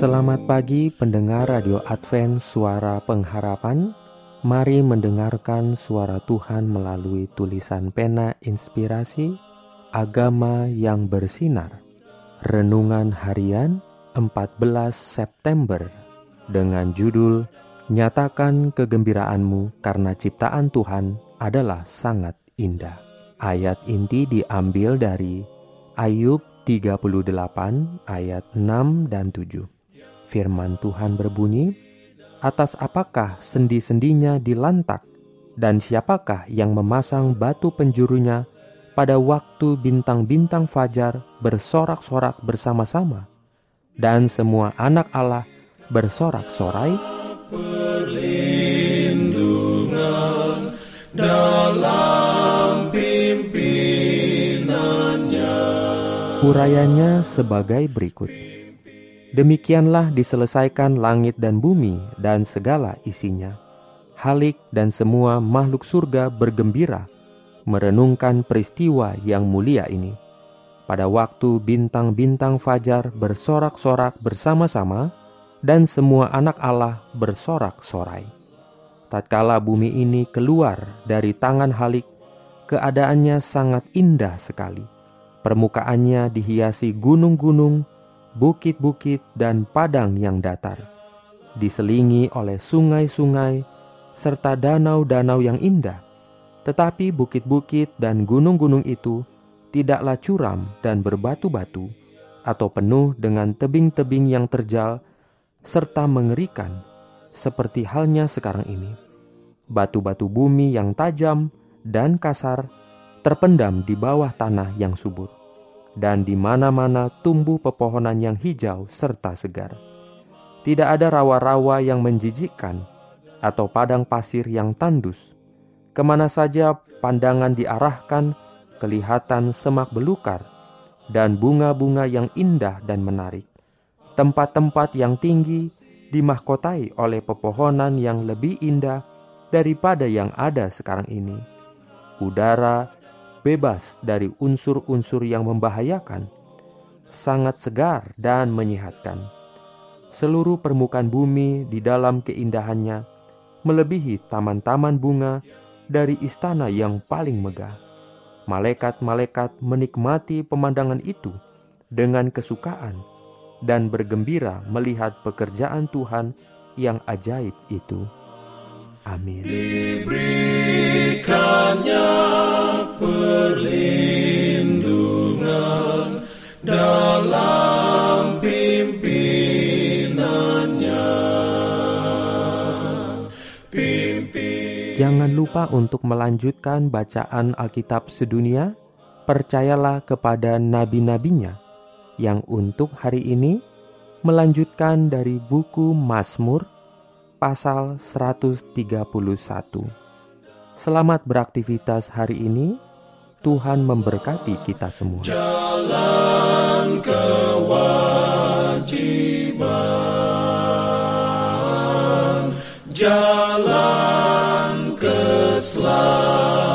Selamat pagi pendengar Radio Advent Suara Pengharapan. Mari mendengarkan suara Tuhan melalui tulisan pena inspirasi Agama yang bersinar. Renungan harian 14 September Dengan judul Nyatakan kegembiraanmu karena ciptaan Tuhan adalah sangat indah. Ayat inti diambil dari Ayub 38 ayat 6 dan 7 Firman Tuhan berbunyi, "Atas apakah sendi-sendinya dilantak, dan siapakah yang memasang batu penjurunya pada waktu bintang-bintang fajar bersorak-sorak bersama-sama, dan semua anak Allah bersorak-sorai?" Perlindungan dalam pimpinannya. Urayanya sebagai berikut. Demikianlah diselesaikan langit dan bumi dan segala isinya. Halik dan semua makhluk surga bergembira merenungkan peristiwa yang mulia ini. Pada waktu bintang-bintang fajar bersorak-sorak bersama-sama dan semua anak Allah bersorak-sorai. Tatkala bumi ini keluar dari tangan Halik, keadaannya sangat indah sekali. Permukaannya dihiasi gunung-gunung bukit-bukit, dan padang yang datar, diselingi oleh sungai-sungai serta danau-danau yang indah. Tetapi bukit-bukit dan gunung-gunung itu tidaklah curam dan berbatu-batu, atau penuh dengan tebing-tebing yang terjal serta mengerikan, seperti halnya sekarang ini. Batu-batu bumi yang tajam dan kasar terpendam di bawah tanah yang subur dan di mana-mana tumbuh pepohonan yang hijau serta segar. Tidak ada rawa-rawa yang menjijikkan atau padang pasir yang tandus. Ke mana saja pandangan diarahkan, kelihatan semak belukar dan bunga-bunga yang indah dan menarik. Tempat-tempat yang tinggi dimahkotai oleh pepohonan yang lebih indah daripada yang ada sekarang ini. Udara bebas dari unsur-unsur yang membahayakan, sangat segar dan menyehatkan. Seluruh permukaan bumi di dalam keindahannya melebihi taman-taman bunga dari istana yang paling megah. Malaikat-malaikat menikmati pemandangan itu dengan kesukaan dan bergembira melihat pekerjaan Tuhan yang ajaib itu. Amin. Diberikannya Jangan lupa untuk melanjutkan bacaan Alkitab sedunia. Percayalah kepada nabi-nabinya yang untuk hari ini melanjutkan dari buku Mazmur pasal 131. Selamat beraktivitas hari ini. Tuhan memberkati kita semua. Jalan kewajiban, love.